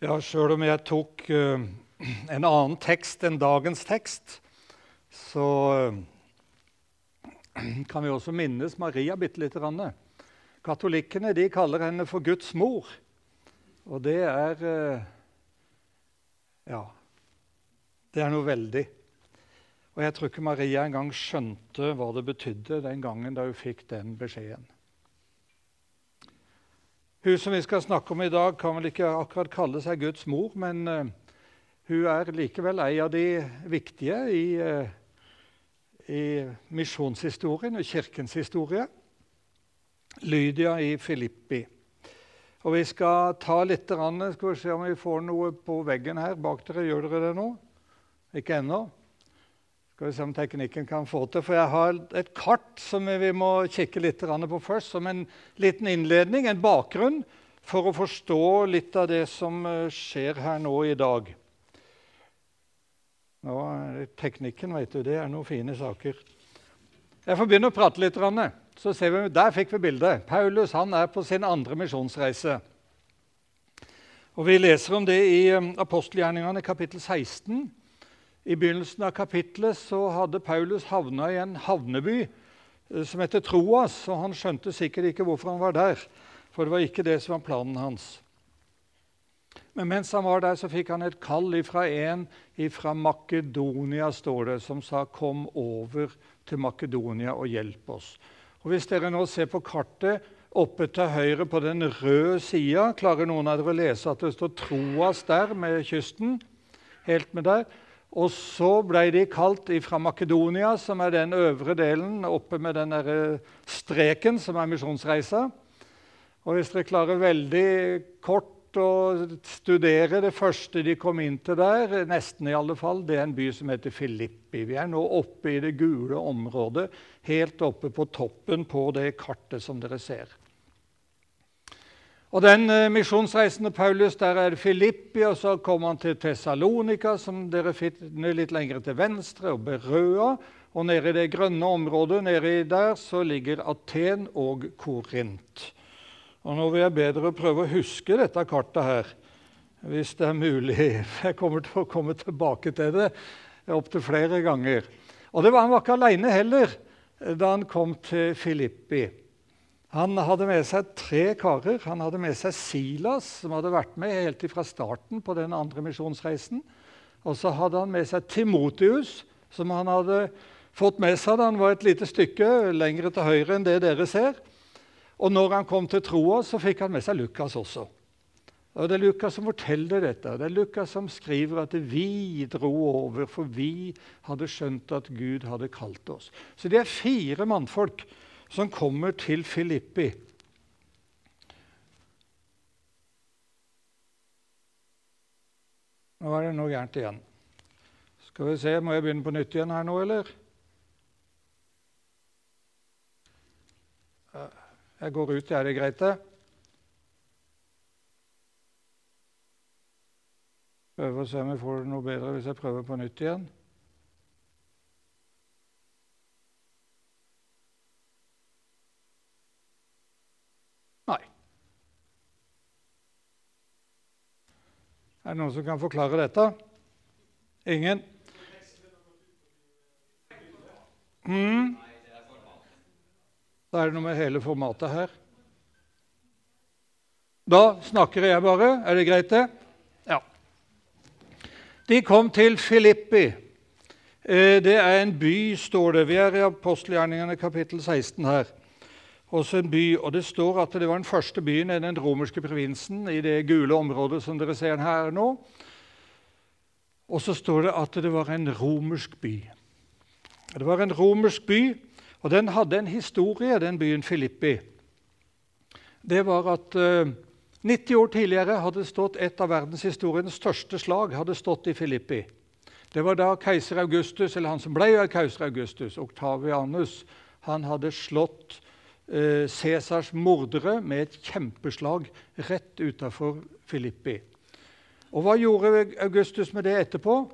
Ja, sjøl om jeg tok uh, en annen tekst enn dagens tekst, så uh, kan vi også minnes Maria bitte lite grann. Katolikkene de kaller henne for Guds mor. Og det er uh, Ja. Det er noe veldig. Og jeg tror ikke Maria engang skjønte hva det betydde den gangen da hun fikk den beskjeden. Hun som vi skal snakke om i dag, kan vel ikke akkurat kalle seg Guds mor, men uh, hun er likevel ei av de viktige i, uh, i misjonshistorien og kirkens historie. Lydia i Filippi. Og Vi skal ta litt skal vi se om vi får noe på veggen her bak dere. Gjør dere det nå? Ikke ennå? Skal vi se om teknikken kan få til. For jeg har et kart som vi må kikke litt på først, som en liten innledning, en bakgrunn, for å forstå litt av det som eh, skjer her nå i dag. Nå, teknikken, vet du, det er noen fine saker. Jeg får begynne å prate litt. Så ser vi, Der fikk vi bildet. Paulus han er på sin andre misjonsreise. Og Vi leser om det i eh, apostelgjerningene kapittel 16. I begynnelsen av kapittelet så hadde Paulus havna i en havneby eh, som heter Troas, og han skjønte sikkert ikke hvorfor han var der, for det var ikke det som var planen hans. Men mens han var der, så fikk han et kall ifra en ifra Makedonia, står det, som sa 'Kom over til Makedonia og hjelp oss'. Og Hvis dere nå ser på kartet oppe til høyre på den røde sida, klarer noen av dere å lese at det står Troas der med kysten? helt med der, og så ble de kalt fra Makedonia, som er den øvre delen, oppe med den der streken, som er misjonsreisa. Og hvis dere klarer veldig kort å studere det første de kom inn til der, nesten i alle fall, det er en by som heter Filippi. Vi er nå oppe i det gule området, helt oppe på toppen på det kartet som dere ser. Og den eh, misjonsreisende Paulus der er det Filippi, og så kommer han til Tessalonika, som dere finner litt lenger til venstre, og Berøa. Og nede i det grønne området nede der så ligger Aten og Korint. Og Nå vil jeg bedre prøve å huske dette kartet her, hvis det er mulig. Jeg kommer til å komme tilbake til det opptil flere ganger. Og det var, Han var ikke alene heller da han kom til Filippi. Han hadde med seg tre karer. Han hadde med seg Silas, som hadde vært med helt fra starten på den andre misjonsreisen. Og så hadde han med seg Timotius, som han hadde fått med seg da han var et lite stykke lengre til høyre enn det dere ser. Og når han kom til troa, så fikk han med seg Lukas også. Og Det er Lukas som forteller dette. Det er Lukas som skriver at vi dro over, for vi hadde skjønt at Gud hadde kalt oss. Så det er fire mannfolk som kommer til Filippi. Nå er det noe gærent igjen. Skal vi se, Må jeg begynne på nytt igjen her nå, eller? Jeg går ut, er det greit, det? Prøver å se om jeg får det noe bedre hvis jeg prøver på nytt igjen. Er det noen som kan forklare dette? Ingen? Mm. Da er det noe med hele formatet her. Da snakker jeg bare. Er det greit, det? Ja. De kom til Filippi. Eh, det er en by, står det. Vi er i apostelgjerningene kapittel 16 her også en by, og Det står at det var den første byen i den romerske provinsen i det gule området som dere ser her nå. Og så står det at det var en romersk by. Det var en romersk by, og den hadde en historie, den byen Filippi. Det var at uh, 90 år tidligere hadde stått et av verdenshistoriens største slag hadde stått i Filippi. Det var da keiser Augustus, eller han som ble keiser Augustus, Oktavianus, han hadde slått Eh, Cæsars mordere med et kjempeslag rett utafor Filippi. Og Hva gjorde Augustus med det etterpå?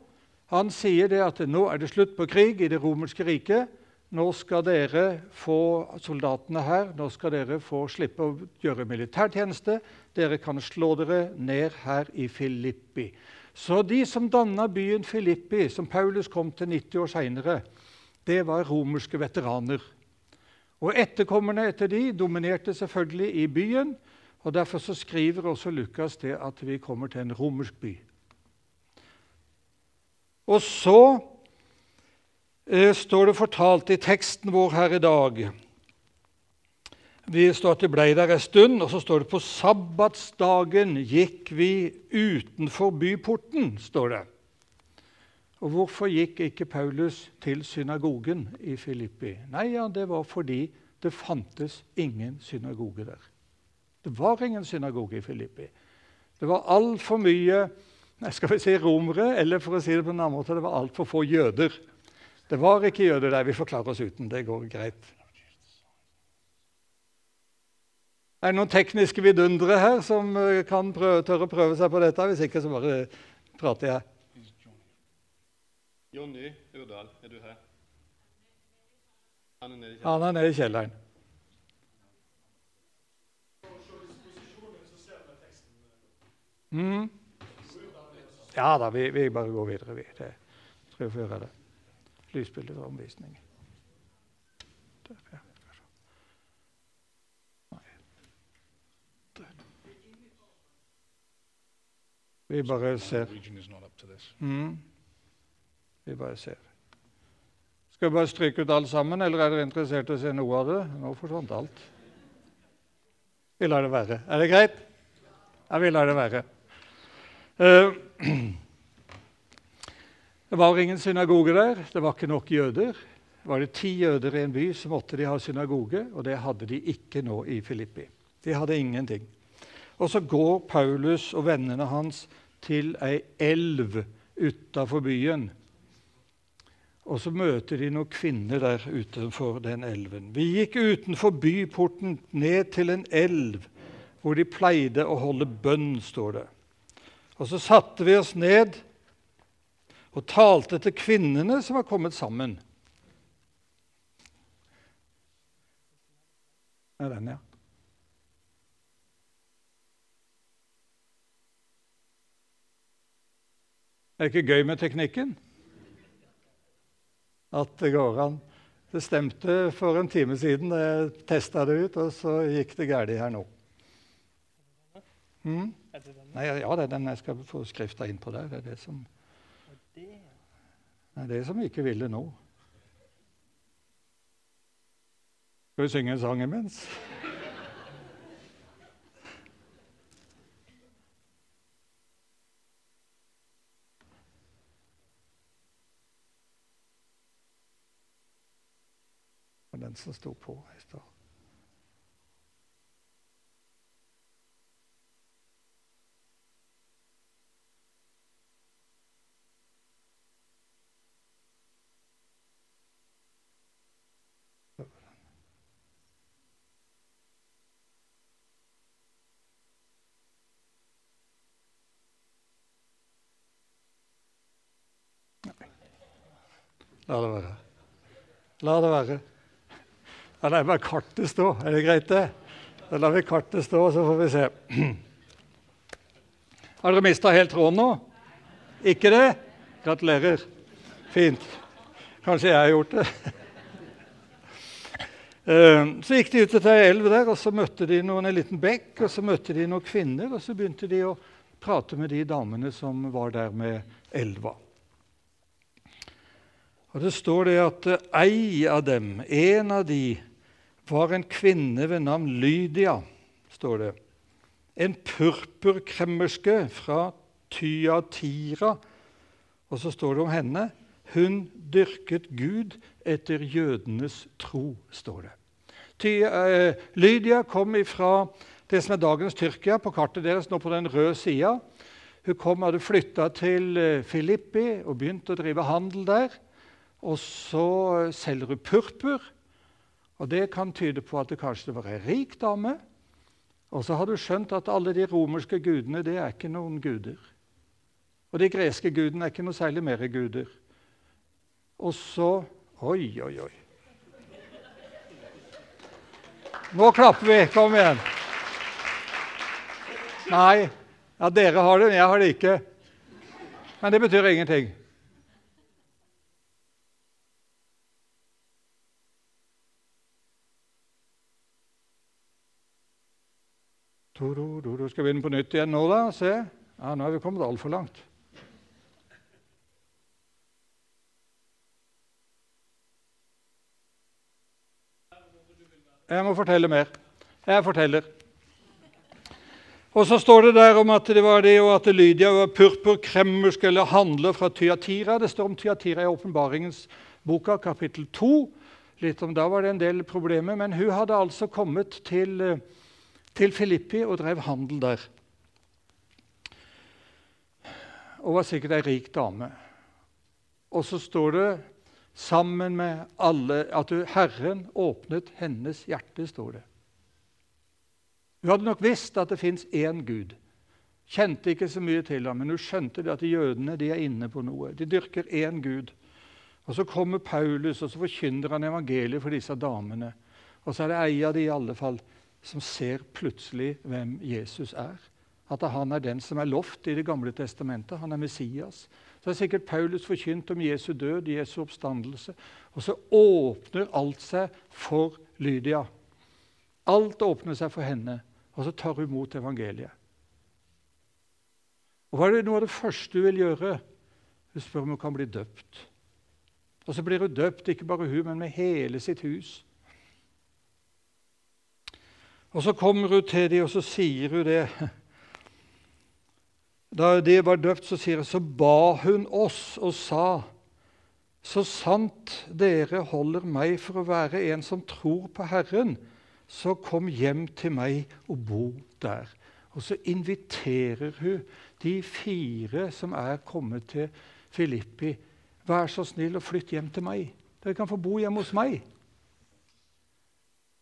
Han sier det at nå er det slutt på krig i det romerske riket. nå skal dere få soldatene her, nå skal dere få slippe å gjøre militærtjeneste. Dere kan slå dere ned her i Filippi. Så de som danna byen Filippi, som Paulus kom til 90 år seinere, det var romerske veteraner. Og Etterkommerne etter de dominerte selvfølgelig i byen. og Derfor så skriver også Lukas det at vi kommer til en romersk by. Og så eh, står det fortalt i teksten vår her i dag Vi står at det ble der en stund, og så står det på sabbatsdagen gikk vi utenfor byporten. står det. Og Hvorfor gikk ikke Paulus til synagogen i Filippi? Nei, ja, Det var fordi det fantes ingen synagoge der. Det var ingen synagoge i Filippi. Det var altfor mye skal vi si romere, eller for å si det på en annen måte, det var altfor få jøder. Det var ikke jøder der. Vi forklarer oss uten. Det går greit. Er det noen tekniske vidundere her som eh, kan prøve, tørre å prøve seg på dette? Hvis ikke, så bare prater jeg. Jonny Urdal, er du her? Han er nede i kjelleren. Han er nede i kjelleren. Mm. Ja da, vi, vi, bare går videre. Vi. Det tror jeg får gjøre det. Lysbildeomvisning. Der, ja. Vi bare ser. Mm. Vi bare ser. Skal vi bare stryke ut alt sammen, eller er dere interessert i å se noe av det? Nå forsvant alt. Vi lar det være. Er det greit? Ja, vi lar det være. Uh, det var ingen synagoge der. Det var ikke nok jøder. Var det ti jøder i en by, så måtte de ha synagoge, og det hadde de ikke nå i Filippi. De hadde ingenting. Og så går Paulus og vennene hans til ei elv utafor byen. Og så møter de noen kvinner der utenfor den elven. Vi gikk utenfor byporten ned til en elv hvor de pleide å holde bønn, står det. Og så satte vi oss ned og talte til kvinnene som var kommet sammen. Det er den, ja. Er det ikke gøy med teknikken? At det går an. Det stemte for en time siden. Jeg testa det ut, og så gikk det galt her nå. Mm? Nei, ja, det er den jeg skal få skrifta inn på der. Det er det som, det er som ikke ville nå. Skal vi synge en sang imens? den som sto på i stad. La det være. La det være. Ja, er bare kartet stå. Er det greit, det? Da lar vi kartet stå, så får vi se. Har dere mista helt tråden nå? Ikke det? Gratulerer. Fint. Kanskje jeg har gjort det. Eh, så gikk de ut til ei elv der, og så møtte de noen, en liten bekk. Og så møtte de noen kvinner, og så begynte de å prate med de damene som var der med elva. Og Det står det at ei av dem, en av de, var en kvinne ved navn Lydia, står det. En purpurkremmerske fra Tyatira. Og så står det om henne hun dyrket Gud etter jødenes tro, står det. Ty, uh, Lydia kom fra det som er dagens Tyrkia, på kartet deres nå på den røde sida. Hun kom, hadde flytta til eh, Filippi og begynte å drive handel der. Og så selger hun purpur. Og Det kan tyde på at det kanskje var ei rik dame. Og så har du skjønt at alle de romerske gudene det er ikke noen guder. Og de greske gudene er ikke noe særlig mer guder. Og så Oi, oi, oi. Nå klapper vi. Kom igjen. Nei. Ja, dere har det, men jeg har det ikke. Men det betyr ingenting. Skal vi inn på nytt igjen nå, da? Se. Ja, Nå er vi kommet altfor langt. Jeg må fortelle mer. Jeg forteller. Og så står det der om at det var det, og at Lydia var purpurkremmersk eller handler fra Tyatira. Det står om Tyatira i Åpenbaringens boka, kapittel 2. Litt om Da var det en del problemer, men hun hadde altså kommet til, eh, til Filippi og drev handel der. Og var sikkert ei rik dame. Og så står det sammen med alle At Herren åpnet hennes hjerte, står det. Hun hadde nok visst at det fins én Gud. Kjente ikke så mye til ham, men hun skjønte at jødene de er inne på noe. De dyrker én Gud. Og Så kommer Paulus og så forkynner han evangeliet for disse damene. Og så er det ei av de i alle fall som ser plutselig hvem Jesus er. At han er den som er lovt i Det gamle testamentet. Han er Messias. Så er sikkert Paulus forkynt om Jesu død, Jesu oppstandelse. Og så åpner alt seg for Lydia. Alt åpner seg for henne, og så tar hun imot evangeliet. Og Hva er det noe av det første hun vil gjøre? Hun spør om hun kan bli døpt. Og så blir hun døpt, ikke bare hun, men med hele sitt hus. Og Så kommer hun til dem, og så sier hun det da de var døpt, så sier hun, så ba hun oss og sa:" Så sant dere holder meg for å være en som tror på Herren, så kom hjem til meg og bo der. Og så inviterer hun de fire som er kommet til Filippi. Vær så snill å flytte hjem til meg. Dere kan få bo hjemme hos meg.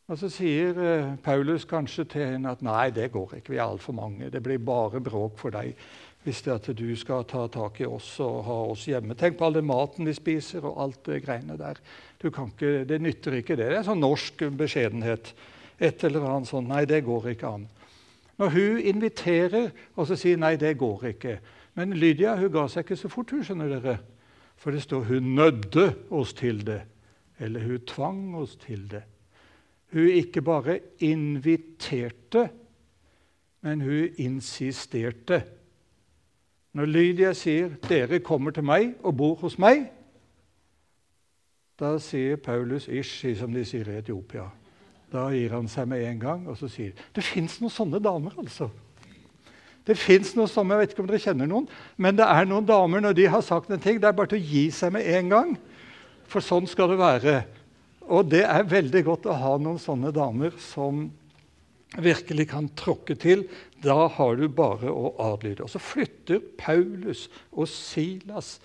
Og Så sier eh, Paulus kanskje til henne at nei, det går ikke, vi er altfor mange. Det blir bare bråk for deg hvis det er at du skal ta tak i oss og ha oss hjemme. Tenk på all den maten vi spiser og alt det greiene der. Ikke, det nytter ikke, det. Det er sånn norsk beskjedenhet. Et eller annet sånn Nei, det går ikke an. Når hun inviterer og så sier nei, det går ikke Men Lydia hun ga seg ikke så fort, hun, skjønner dere. For det står hun nødde oss til det. Eller hun tvang oss til det. Hun ikke bare inviterte, men hun insisterte. Når Lydia sier 'dere kommer til meg og bor hos meg', da sier Paulus 'ish', som de sier i Etiopia. Da gir han seg med en gang og så sier det fins noen sånne damer. altså. Det fins noen sånne, Jeg vet ikke om dere kjenner noen, men det er noen damer når de har sagt en ting, det er bare til å gi seg med en gang. For sånn skal det være. Og det er veldig godt å ha noen sånne damer som virkelig kan tråkke til. Da har du bare å adlyde. Og så flytter Paulus og Silas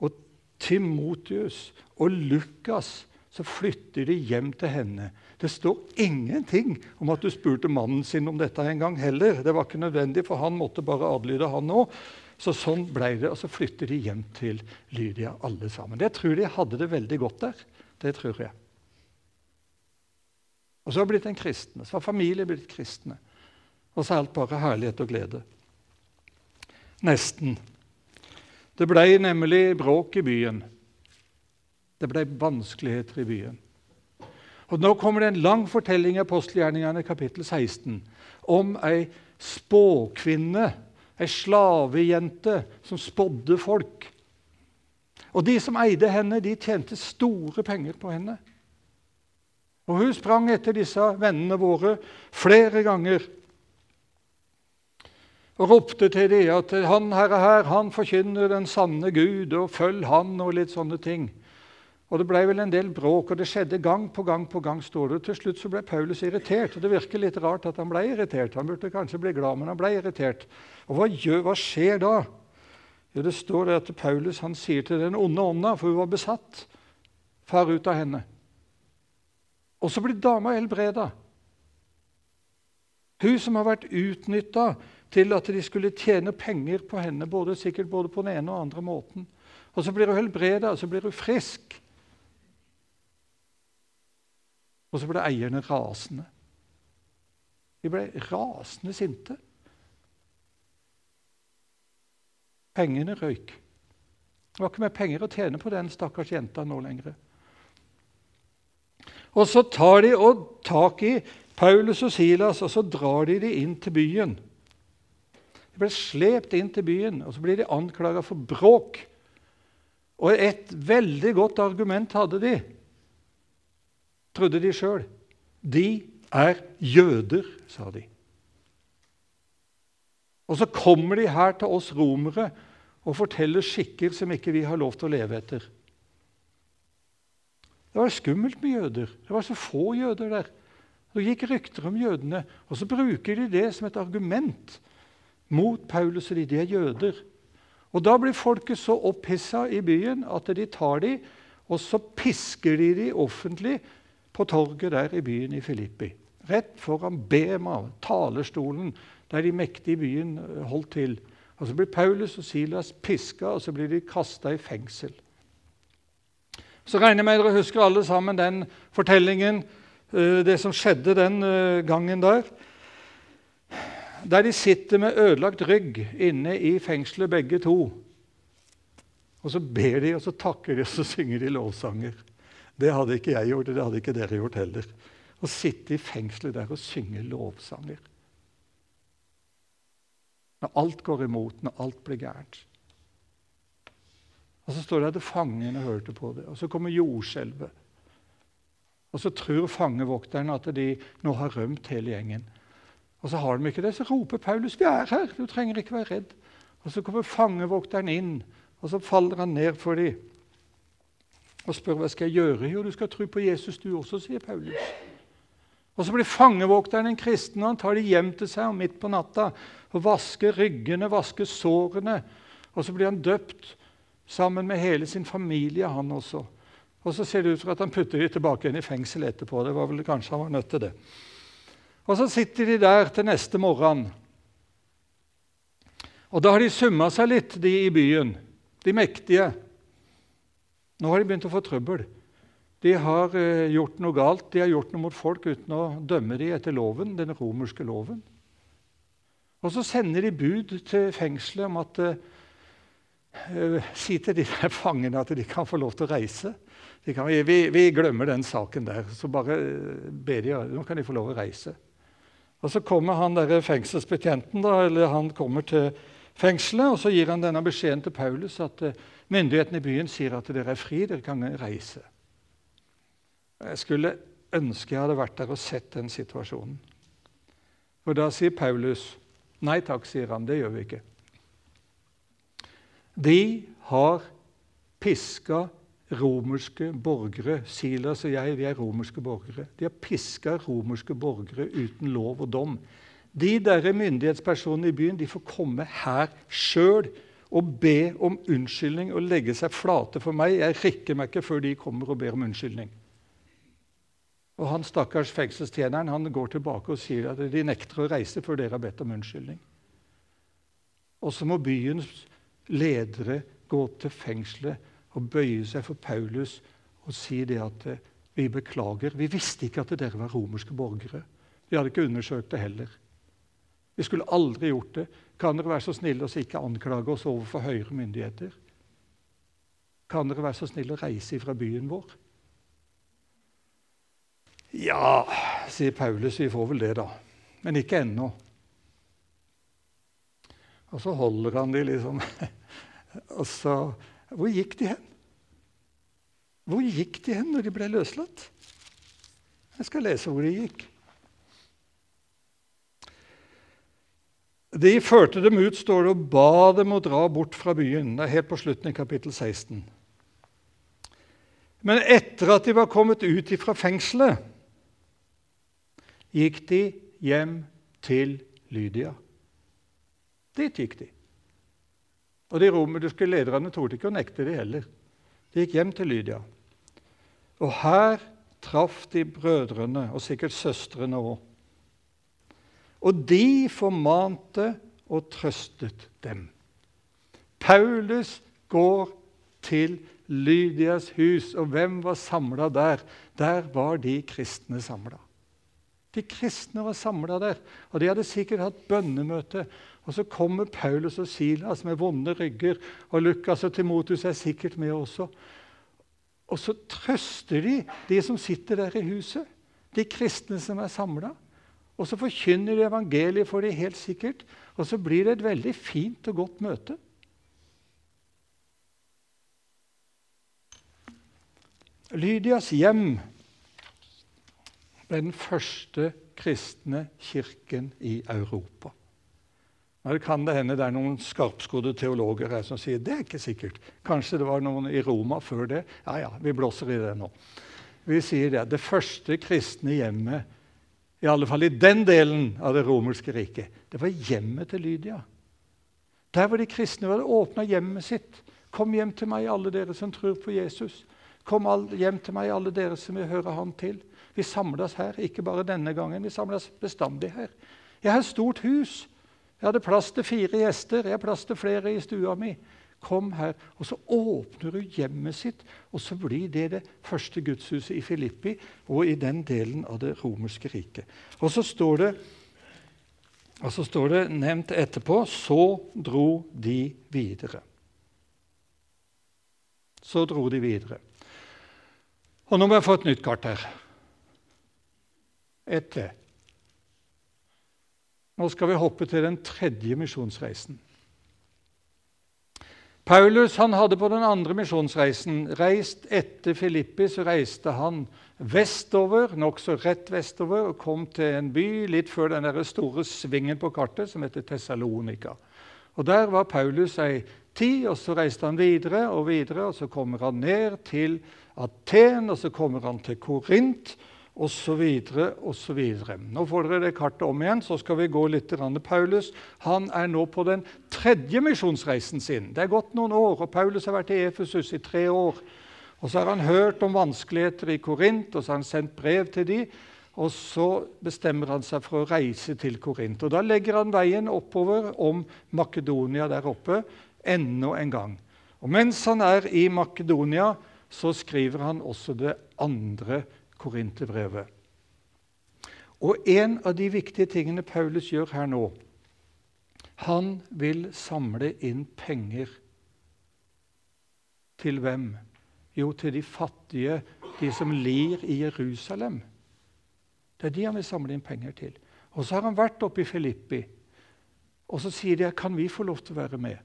og Timotius og Lukas så flytter de hjem til henne. Det står ingenting om at du spurte mannen sin om dette en gang heller. Det var ikke nødvendig, for han måtte bare adlyde, han òg. Så sånn ble det. Og så flytter de hjem til Lydia, alle sammen. Jeg tror de hadde det veldig godt der. Det tror jeg. Og så har blitt en kristne. Så har familien blitt kristne. Og så er alt bare herlighet og glede. Nesten. Det ble nemlig bråk i byen. Det ble vanskeligheter i byen. Og Nå kommer det en lang fortelling i apostelgjerningene kapittel 16 om ei spåkvinne, ei slavejente, som spådde folk. Og De som eide henne, de tjente store penger på henne. Og hun sprang etter disse vennene våre flere ganger og ropte til dem at han herre her, han forkynner den sanne Gud, og følg han, og litt sånne ting. Og Det ble vel en del bråk, og det skjedde gang på gang. på gang, står det. Til slutt så ble Paulus irritert. og Det virker litt rart at han ble irritert. Han burde kanskje bli glad, men han ble irritert. Og Hva, gjør, hva skjer da? Jo, Det står det at Paulus han sier til den onde ånda, for hun var besatt, far ut av henne. Og så blir dama helbreda. Hun som har vært utnytta til at de skulle tjene penger på henne, både, sikkert både på den ene og andre måten. Og så blir hun helbreda, og så blir hun frisk. Og så ble eierne rasende. De ble rasende sinte. Pengene røyk. Det var ikke mer penger å tjene på den stakkars jenta nå lenger. Og så tar de og tak i Paulus og Silas, og så drar de de inn til byen. De ble slept inn til byen, og så blir de anklaga for bråk. Og et veldig godt argument hadde de, trodde de sjøl. De er jøder, sa de. Og så kommer de her til oss romere og forteller skikker som ikke vi har lov til å leve etter. Det var skummelt med jøder. Det var så få jøder der. Det gikk rykter om jødene, og så bruker de det som et argument mot Paulus og de. De er jøder. Og Da blir folket så opphissa i byen at de tar dem, og så pisker de dem offentlig på torget der i byen i Filippi. Rett foran Bema, talerstolen der de mektige i byen holdt til. Og Så blir Paulus og Silas piska, og så blir de kasta i fengsel. Så regner jeg med dere husker alle sammen den fortellingen, eh, det som skjedde den eh, gangen der. Der de sitter med ødelagt rygg inne i fengselet, begge to. Og så ber de, og så takker de, og så synger de lovsanger. Det hadde ikke jeg gjort, og det hadde ikke dere gjort heller. Å sitte i fengselet der og synge lovsanger. Når alt går imot, når alt blir gærent. Og Så står det at fangene hørte på det. Og Så kommer jordskjelvet. Og så tror fangevokterne at de nå har rømt hele gjengen. Og så har de ikke det. Så roper Paulus 'Vi er her! Du trenger ikke være redd.' Og Så kommer fangevokteren inn, og så faller han ned for dem og spør hva skal jeg gjøre. Jo, du skal tro på Jesus, du også, sier Paulus. Og Så blir fangevokteren en kristen, og han tar dem hjem til seg midt på natta og vasker ryggene, vasker sårene. Og så blir han døpt sammen med hele sin familie, han også. Og så ser det ut for at han putter de tilbake igjen i fengsel etterpå. Det var vel kanskje han var nødt til det. Og så sitter de der til neste morgen. Og da har de summa seg litt, de i byen, de mektige. Nå har de begynt å få trøbbel. De har eh, gjort noe galt. De har gjort noe mot folk uten å dømme dem etter loven, den romerske loven. Og så sender de bud til fengselet om at eh, si til de der fangene at de kan få lov til å reise. Kan, vi, vi, glemmer den saken der. Så bare eh, be de, nå kan de få lov å reise. Og Så kommer han der fengselsbetjenten da, eller han kommer til fengselet og så gir han denne beskjeden til Paulus at uh, myndighetene i byen sier at dere er fri, dere kan reise. Jeg skulle ønske jeg hadde vært der og sett den situasjonen. For da sier Paulus nei takk, sier han. Det gjør vi ikke. De har piska romerske borgere. Silas og jeg vi er romerske borgere. De har piska romerske borgere uten lov og dom. De der myndighetspersonene i byen de får komme her sjøl og be om unnskyldning og legge seg flate for meg. Jeg rikker meg ikke før de kommer og ber om unnskyldning. Og han stakkars fengselstjeneren han går tilbake og sier at de nekter å reise før dere har bedt om unnskyldning. Og så må byens ledere gå til fengselet og bøye seg for Paulus og si det at eh, vi beklager. Vi visste ikke at dere var romerske borgere. Vi hadde ikke undersøkt det heller. Vi skulle aldri gjort det. Kan dere være så snille å ikke anklage oss overfor høyere myndigheter? Kan dere være så snille å reise fra byen vår? Ja, sier Paulus, vi får vel det, da. Men ikke ennå. Og så holder han de liksom Og så Hvor gikk de hen? Hvor gikk de hen når de ble løslatt? Jeg skal lese hvor de gikk. De førte dem ut, står det, og ba dem å dra bort fra byen. Det er helt på slutten i kapittel 16. Men etter at de var kommet ut fra fengselet, gikk de hjem til Lydia. Dit gikk de. Og de romerske lederne torde ikke å nekte de heller. De gikk hjem til Lydia. Og her traff de brødrene, og sikkert søstrene òg. Og de formante og trøstet dem. Paulus går til Lydias hus, og hvem var samla der? Der var de kristne samla. De kristne var samla der, og de hadde sikkert hatt bønnemøte. Og så kommer Paulus og Silas med vonde rygger, og Lukas og Timotus er sikkert med også. Og så trøster de de som sitter der i huset, de kristne som er samla. Og så forkynner de evangeliet for de helt sikkert, og så blir det et veldig fint og godt møte. Lydias hjem ble den første kristne kirken i Europa. Nå kan det hende det er noen skarpskodde teologer her som sier det er ikke sikkert. Kanskje det var noen i Roma før det. Ja, ja, vi blåser i det nå. Vi sier det. Det første kristne hjemmet, i alle fall i den delen av det romerske riket, det var hjemmet til Lydia. Der hvor de kristne hadde åpna hjemmet sitt. Kom hjem til meg, alle dere som tror på Jesus. Kom hjem til meg, alle dere som vil høre Han til. Vi samles her, ikke bare denne gangen. Vi samles bestandig her. Jeg har et stort hus. Jeg hadde plass til fire gjester. Jeg har plass til flere i stua mi. Kom her. Og så åpner hun hjemmet sitt, og så blir det det første gudshuset i Filippi og i den delen av det romerske riket. Og så står det, så står det nevnt etterpå Så dro de videre. Så dro de videre. Og nå må jeg få et nytt kart her etter. Nå skal vi hoppe til den tredje misjonsreisen. Paulus han hadde på den andre misjonsreisen reist etter Filippi. Så reiste han vestover, nokså rett vestover, og kom til en by litt før den store svingen på kartet som heter Tessalonika. Og Der var Paulus ei tid, og så reiste han videre og videre. og Så kommer han ned til Aten, og så kommer han til Korint osv. osv. Nå får dere det kartet om igjen, så skal vi gå litt. til Paulus han er nå på den tredje misjonsreisen sin. Det er gått noen år, og Paulus har vært i Efesus i tre år. Og Så har han hørt om vanskeligheter i Korint, og så har han sendt brev til de, Og så bestemmer han seg for å reise til Korint. Og Da legger han veien oppover om Makedonia der oppe enda en gang. Og Mens han er i Makedonia, så skriver han også det andre Korinterbrevet. Og en av de viktige tingene Paulus gjør her nå Han vil samle inn penger. Til hvem? Jo, til de fattige, de som lir i Jerusalem. Det er de han vil samle inn penger til. Og Så har han vært oppe i Filippi, og så sier de kan vi få lov til å være med.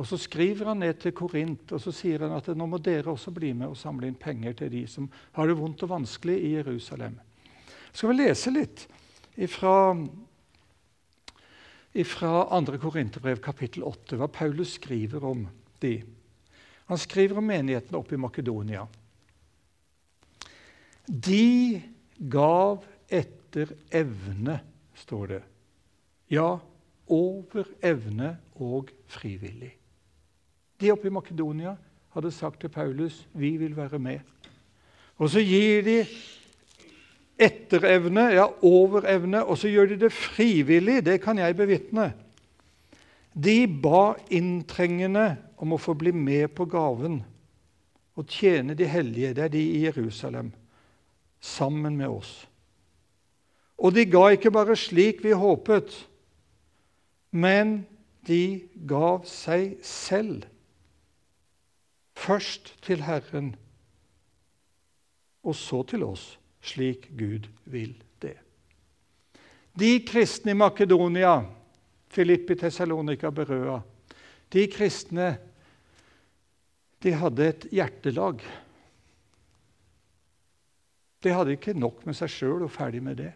Og Så skriver han ned til Korint og så sier han at nå må dere også bli med og samle inn penger til de som har det vondt og vanskelig i Jerusalem. Skal vi lese litt ifra, ifra 2. Korinterbrev kapittel 8, hva Paulus skriver om de. Han skriver om menighetene oppe i Makedonia. De gav etter evne, står det. Ja, over evne og frivillig. De oppe i Makedonia hadde sagt til Paulus vi vil være med. Og så gir de etterevne, ja, overevne, og så gjør de det frivillig. Det kan jeg bevitne. De ba inntrengende om å få bli med på gaven og tjene de hellige, det er de i Jerusalem, sammen med oss. Og de ga ikke bare slik vi håpet, men de gav seg selv Først til Herren, og så til oss, slik Gud vil det. De kristne i Makedonia, Filippi, Tessalonika, Berøa, de kristne de hadde et hjertelag. De hadde ikke nok med seg sjøl og ferdig med det.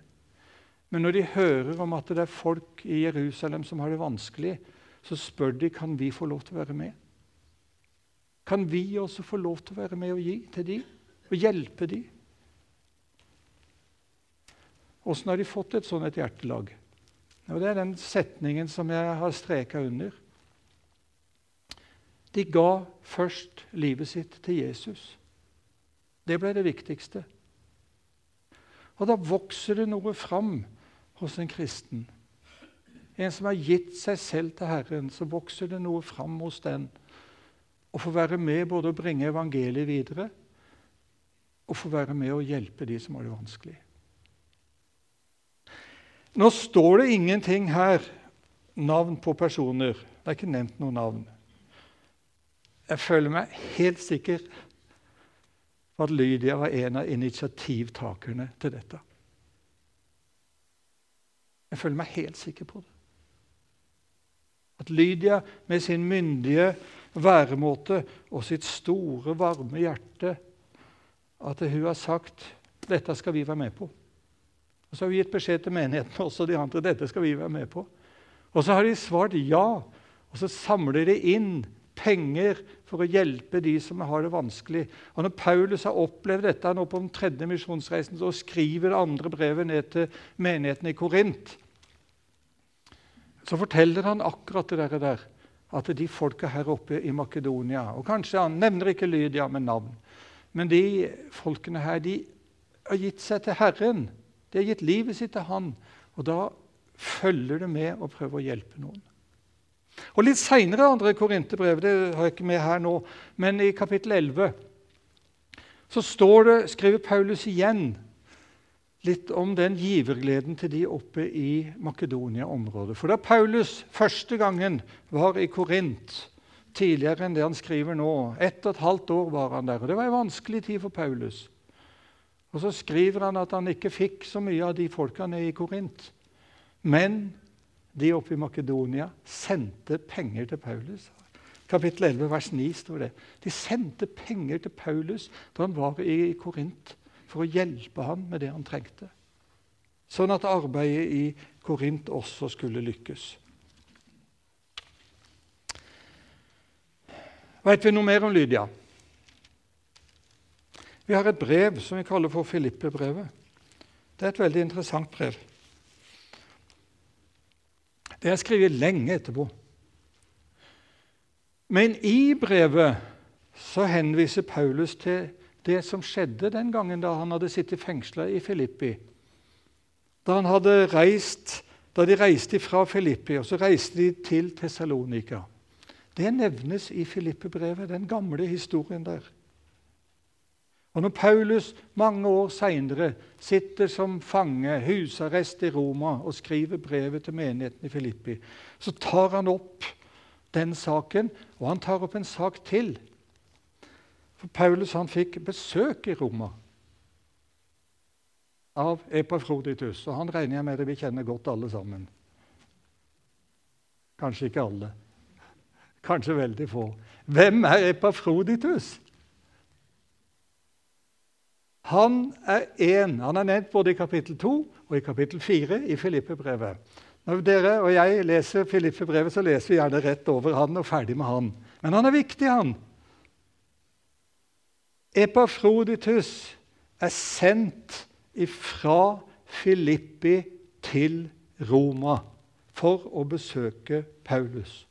Men når de hører om at det er folk i Jerusalem som har det vanskelig, så spør de kan vi få lov til å være med. Kan vi også få lov til å være med og gi til dem og hjelpe dem? Åssen har de fått et sånt et hjertelag? Og Det er den setningen som jeg har streka under. De ga først livet sitt til Jesus. Det ble det viktigste. Og da vokser det noe fram hos en kristen. En som har gitt seg selv til Herren, så vokser det noe fram hos den å få være med både å bringe evangeliet videre og få være med å hjelpe de som har det vanskelig. Nå står det ingenting her navn på personer. Det er ikke nevnt noe navn. Jeg føler meg helt sikker på at Lydia var en av initiativtakerne til dette. Jeg føler meg helt sikker på det. At Lydia med sin myndige væremåte og sitt store, varme hjerte at hun har sagt dette skal vi være med på. Og Så har vi gitt beskjed til menigheten også de andre dette skal vi være med på. Og så har de svart ja, og så samler de inn penger for å hjelpe de som har det vanskelig. Og Når Paulus har opplevd dette nå på den tredje misjonsreisen, så skriver det andre brevet ned til menigheten i Korint, så forteller han akkurat det der, at de folka her oppe i Makedonia og Kanskje han nevner ikke Lydia med navn, men de folkene her de har gitt seg til Herren. De har gitt livet sitt til Han. Og da følger det med å prøve å hjelpe noen. Og Litt seinere andre korinterbrev, det har jeg ikke med her nå, men i kapittel 11 så står det, skriver Paulus igjen litt om den givergleden til de oppe i Makedonia-området. For da Paulus første gangen var i Korint, tidligere enn det han skriver nå Ett og et halvt år var han der, og det var en vanskelig tid for Paulus. Og Så skriver han at han ikke fikk så mye av de folkene i Korint. Men de oppe i Makedonia sendte penger til Paulus. Kapittel 11, vers 9 står det. De sendte penger til Paulus da han var i Korint, for å hjelpe ham med det han trengte. Sånn at arbeidet i Korint også skulle lykkes. Veit vi noe mer om Lydia? Vi har et brev som vi kaller for Filippe-brevet. Det er et veldig interessant brev. Det er skrevet lenge etterpå. Men i brevet så henviser Paulus til det som skjedde den gangen da han hadde sittet fengsla i Filippi. Da, reist, da de reiste fra Filippi, og så reiste de til Tessalonika. Det nevnes i Filippe-brevet, den gamle historien der. Og Når Paulus mange år seinere sitter som fange, husarrest i Roma, og skriver brevet til menigheten i Filippi, så tar han opp den saken, og han tar opp en sak til. Paulus han fikk besøk i Roma av Epafroditus. Og han regner jeg med det vi kjenner godt, alle sammen. Kanskje ikke alle. Kanskje veldig få. Hvem er Epafroditus? Han er én. Han er nevnt både i kapittel 2 og i kapittel 4 i Filippe-brevet. Når dere og jeg leser Filippe-brevet, så leser vi gjerne rett over han og ferdig med han. Men han er viktig, han. Epafroditus er sendt fra Filippi til Roma for å besøke Paulus.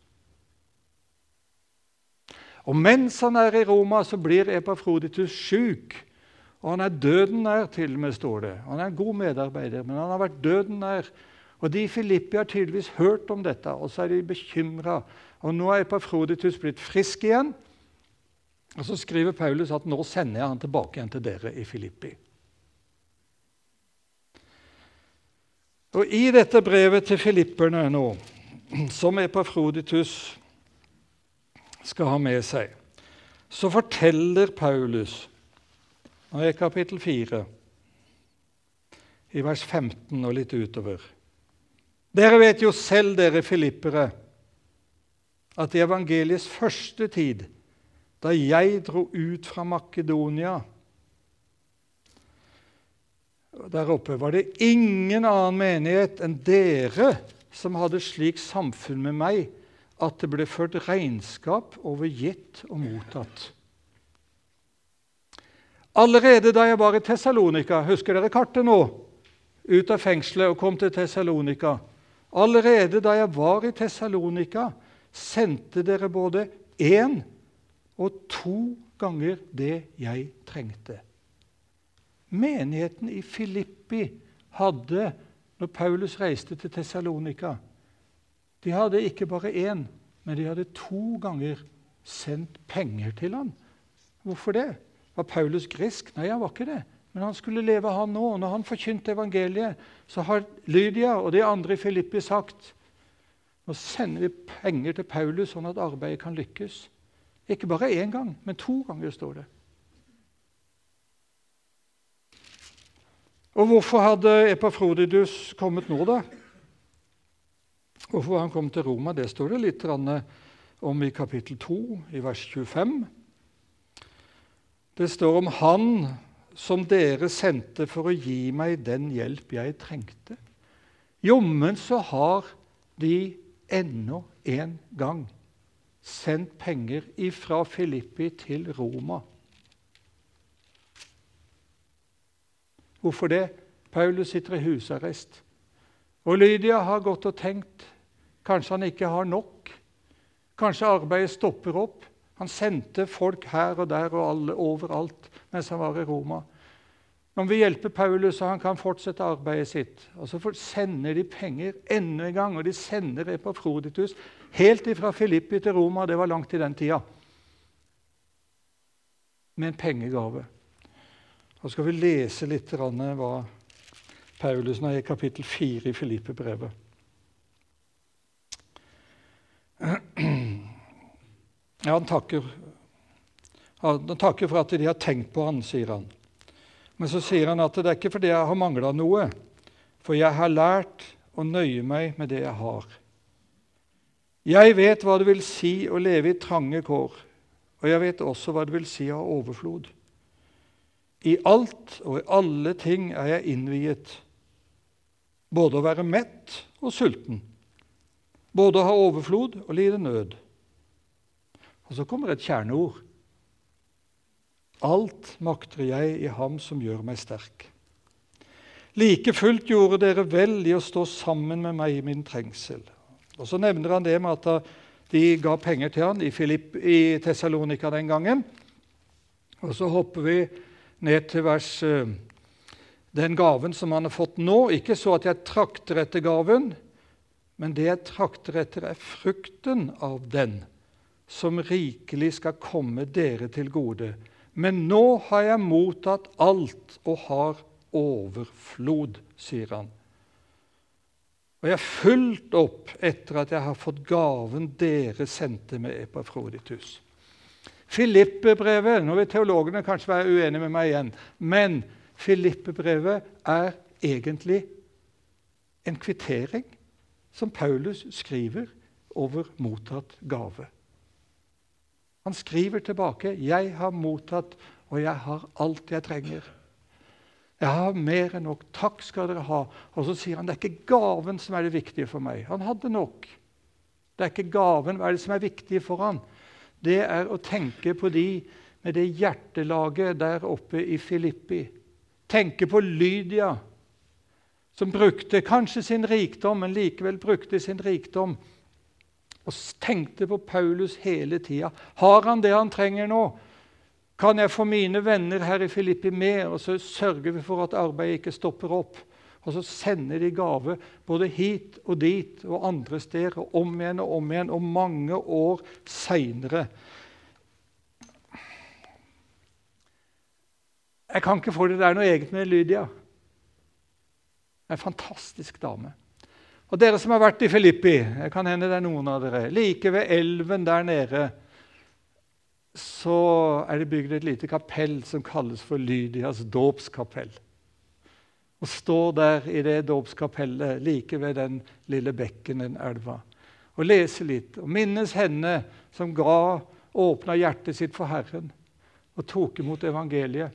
Og Mens han er i Roma, så blir Epafroditus sjuk. Og han er døden nær, til og med, står det. Han er en god medarbeider, men han har vært døden nær. Og De i Filippi har tydeligvis hørt om dette, og så er de bekymra. Og nå er Epafroditus blitt frisk igjen. Og Så skriver Paulus at nå sender jeg han tilbake igjen til dere i Filippi. Og I dette brevet til filipperne nå, som Epafroditus skal ha med seg, så forteller Paulus nå er kapittel 4, i vers 15 og litt utover. Dere vet jo selv, dere filippere, at i evangeliets første tid, da jeg dro ut fra Makedonia Der oppe var det ingen annen menighet enn dere som hadde slik samfunn med meg at det ble ført regnskap over gitt og mottatt. Allerede da jeg var i Tessalonika Husker dere kartet nå? Ut av fengselet og kom til Tessalonika. Allerede da jeg var i Tessalonika, sendte dere både én og to ganger det jeg trengte. Menigheten i Filippi hadde, når Paulus reiste til Tessalonika De hadde ikke bare én, men de hadde to ganger sendt penger til ham. Hvorfor det? Var Paulus grisk? Nei, han var ikke det. Men han skulle leve, han nå. Når han forkynte evangeliet, så har Lydia og de andre i Filippi sagt nå sender vi penger til Paulus sånn at arbeidet kan lykkes. Ikke bare én gang, men to ganger, står det. Og hvorfor hadde Epafrodidus kommet nå, da? Hvorfor han kom til Roma, det står det litt om i kapittel 2, i vers 25. Det står om Han som dere sendte for å gi meg den hjelp jeg trengte. Jommen så har de ennå en gang sendt penger fra Filippi til Roma. Hvorfor det? Paulus sitter i husarrest. Og Lydia har gått og tenkt kanskje han ikke har nok. Kanskje arbeidet stopper opp. Han sendte folk her og der og alle overalt mens han var i Roma. Nå vi hjelpe Paulus, så han kan fortsette arbeidet sitt. Og Så sender de penger enda en gang, og de sender Epafroditus helt fra Filippi til Roma. Det var langt i den tida. Med en pengegave. Og skal vi lese litt hva Paulus er i kapittel 4 i Filippe-brevet. Ja, han takker, han takker for at de har tenkt på han, sier han. Men så sier han at det er ikke fordi jeg har mangla noe, for jeg har lært å nøye meg med det jeg har. Jeg vet hva det vil si å leve i trange kår, og jeg vet også hva det vil si å ha overflod. I alt og i alle ting er jeg innviet, både å være mett og sulten, både å ha overflod og lide nød. Og så kommer et kjerneord. Alt makter jeg i Ham som gjør meg sterk. Like fullt gjorde dere vel i å stå sammen med meg i min trengsel. Og Så nevner han det med at de ga penger til han i, Filipp, i Tessalonika den gangen. Og Så hopper vi ned til vers eh, den gaven som han har fått nå. Ikke så at jeg trakter etter gaven, men det jeg trakter etter, er frukten av den, som rikelig skal komme dere til gode men nå har jeg mottatt alt og har overflod, sier han. Og jeg har fulgt opp etter at jeg har fått gaven dere sendte med Epafroditus. Filippe-brevet Nå vil teologene kanskje være uenige med meg igjen. Men Filippe-brevet er egentlig en kvittering som Paulus skriver over mottatt gave. Han skriver tilbake 'Jeg har mottatt, og jeg har alt jeg trenger'. Jeg har mer enn nok. Takk skal dere ha. Og så sier han det er ikke gaven som er det viktige for meg. Han hadde nok. Det er ikke gaven. Hva er det som er viktig for han? Det er å tenke på de med det hjertelaget der oppe i Filippi. Tenke på Lydia, som brukte kanskje sin rikdom, men likevel brukte sin rikdom og tenkte på Paulus hele tida. Har han det han trenger nå? Kan jeg få mine venner her i Filippi med, og så sørger vi for at arbeidet ikke stopper opp? Og så sender de gave både hit og dit og andre steder, og om igjen og om igjen, og mange år seinere. Jeg kan ikke få det der noe eget med Lydia. En fantastisk dame. Og dere som har vært i Filippi, jeg kan hende det er noen av dere, like ved elven der nede så er det bygd et lite kapell som kalles for Lydias dåpskapell. Og står der i det dåpskapellet like ved den lille bekken, den elva, og leser litt og minnes henne som ga, åpna hjertet sitt for Herren og tok imot evangeliet.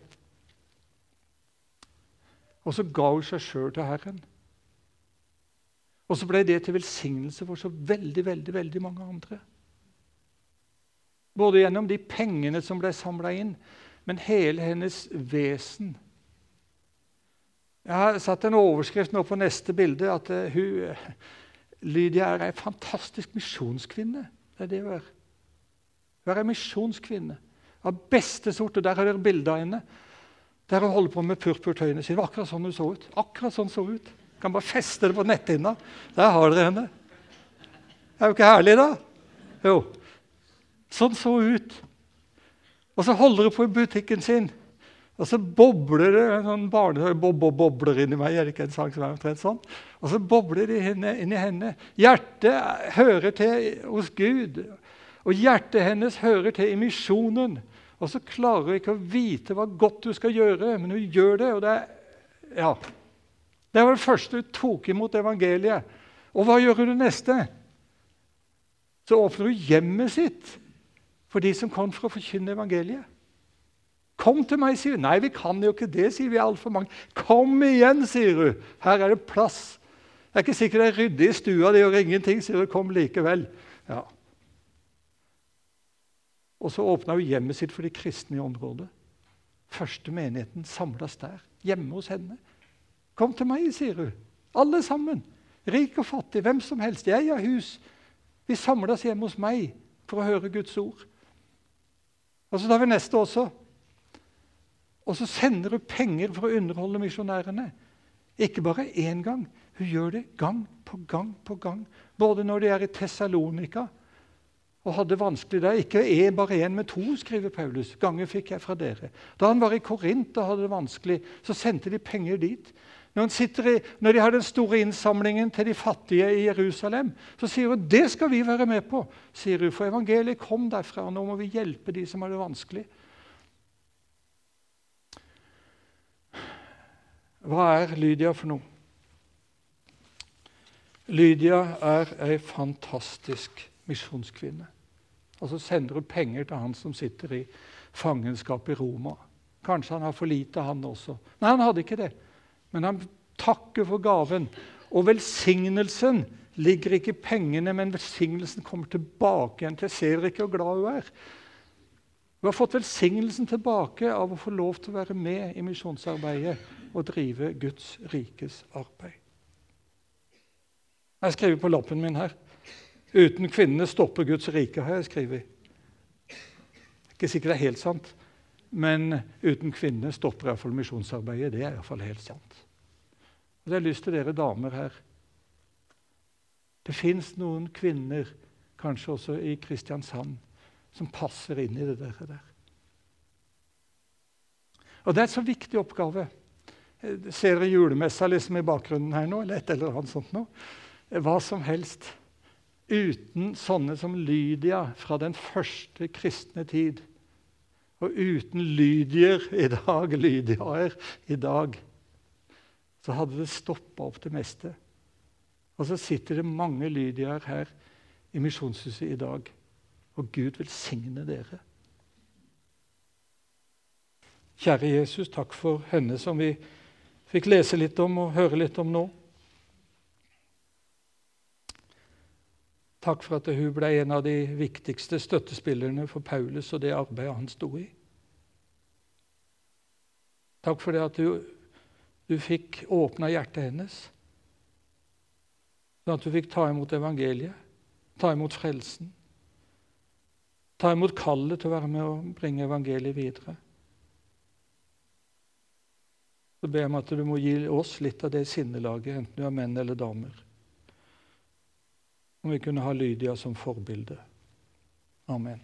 Og så ga hun seg sjøl til Herren. Og så ble det til velsignelse for så veldig, veldig, veldig mange andre. Både gjennom de pengene som ble samla inn, men hele hennes vesen. Jeg har satt en overskrift nå på neste bilde at uh, hun, Lydia er ei fantastisk misjonskvinne. Det er det hun er. Hun er ei misjonskvinne av beste sort. og Der har dere bilde av henne. Der hun holder på med purpurtøyene sine. Akkurat sånn hun så ut. Akkurat sånn så ut. Kan bare feste det på netthinna. Der har dere henne. Det er jo ikke herlig, da? Jo. Sånn så ut. Og så holder hun på i butikken sin. Og så bobler det en sånn barne, bob, bob, bobler inni meg. er det ikke en sang som er omtrent sånn? Og så bobler det inni inn henne. Hjertet hører til hos Gud, og hjertet hennes hører til i misjonen. Og så klarer hun ikke å vite hva godt hun skal gjøre, men hun gjør det. og Det, ja. Det var det første hun tok imot evangeliet. Og hva gjør hun det neste? Så åpner hun hjemmet sitt for de som kom for å forkynne evangeliet. Kom til meg, sier hun. Nei, vi kan jo ikke det, sier vi altfor mange. Kom igjen, sier hun. Her er det plass. Det er ikke sikkert det er ryddig i stua, det gjør ingenting, sier hun. Kom likevel. Ja. Og så åpna hun hjemmet sitt for de kristne i området. Første menigheten samles der, hjemme hos henne. Kom til meg, sier hun. Alle sammen. Rik og fattig, hvem som helst. Jeg har hus. Vi samles hjemme hos meg for å høre Guds ord. Og så tar vi neste også. Og så sender hun penger for å underholde misjonærene. Ikke bare én gang. Hun gjør det gang på gang på gang. Både når de er i Tessalonika og hadde vanskelig der. Ikke en, bare én, men to, skriver Paulus. Ganger fikk jeg fra dere. Da han var i Korint og hadde det vanskelig, så sendte de penger dit. Når, i, når, de har den store innsamlingen til de fattige i Jerusalem, så sier hun det skal vi være med på. sier hun, For evangeliet kom derfra, nå må vi hjelpe de som har det vanskelig. Hva er Lydia for noe? Lydia er ei fantastisk misjonskvinne. Og så sender hun penger til han som sitter i fangenskap i Roma. Kanskje han har for lite, han også. Nei, han hadde ikke det. Men han takker for gaven. Og velsignelsen ligger ikke i pengene, men velsignelsen kommer tilbake igjen til Ser ikke hvor glad hun er. Hun har fått velsignelsen tilbake av å få lov til å være med i misjonsarbeidet og drive Guds rikes arbeid. Jeg skriver på lappen min her. Uten kvinnene stopper Guds rike, har jeg skrevet. Ikke sikkert det er helt sant, men uten kvinnene stopper iallfall misjonsarbeidet. Det er iallfall helt sant. Og så har jeg lyst til dere damer her. Det fins noen kvinner, kanskje også i Kristiansand, som passer inn i det der. Og det er en så viktig oppgave. Ser dere julemessa liksom i bakgrunnen her nå? eller et eller annet sånt nå? Hva som helst. Uten sånne som Lydia fra den første kristne tid, og uten lydier i dag, lydiaer i dag, så hadde det stoppa opp det meste. Og så sitter det mange lydiaer her i Misjonshuset i dag, og Gud velsigne dere. Kjære Jesus, takk for henne som vi fikk lese litt om og høre litt om nå. Takk for at hun ble en av de viktigste støttespillerne for Paulus og det arbeidet han sto i. Takk for det at du, du fikk åpna hjertet hennes, sånn at du fikk ta imot evangeliet, ta imot frelsen, ta imot kallet til å være med og bringe evangeliet videre. Så ber jeg om at du må gi oss litt av det sinnelaget, enten du er menn eller damer. Om vi kunne ha Lydia som forbilde. Amen.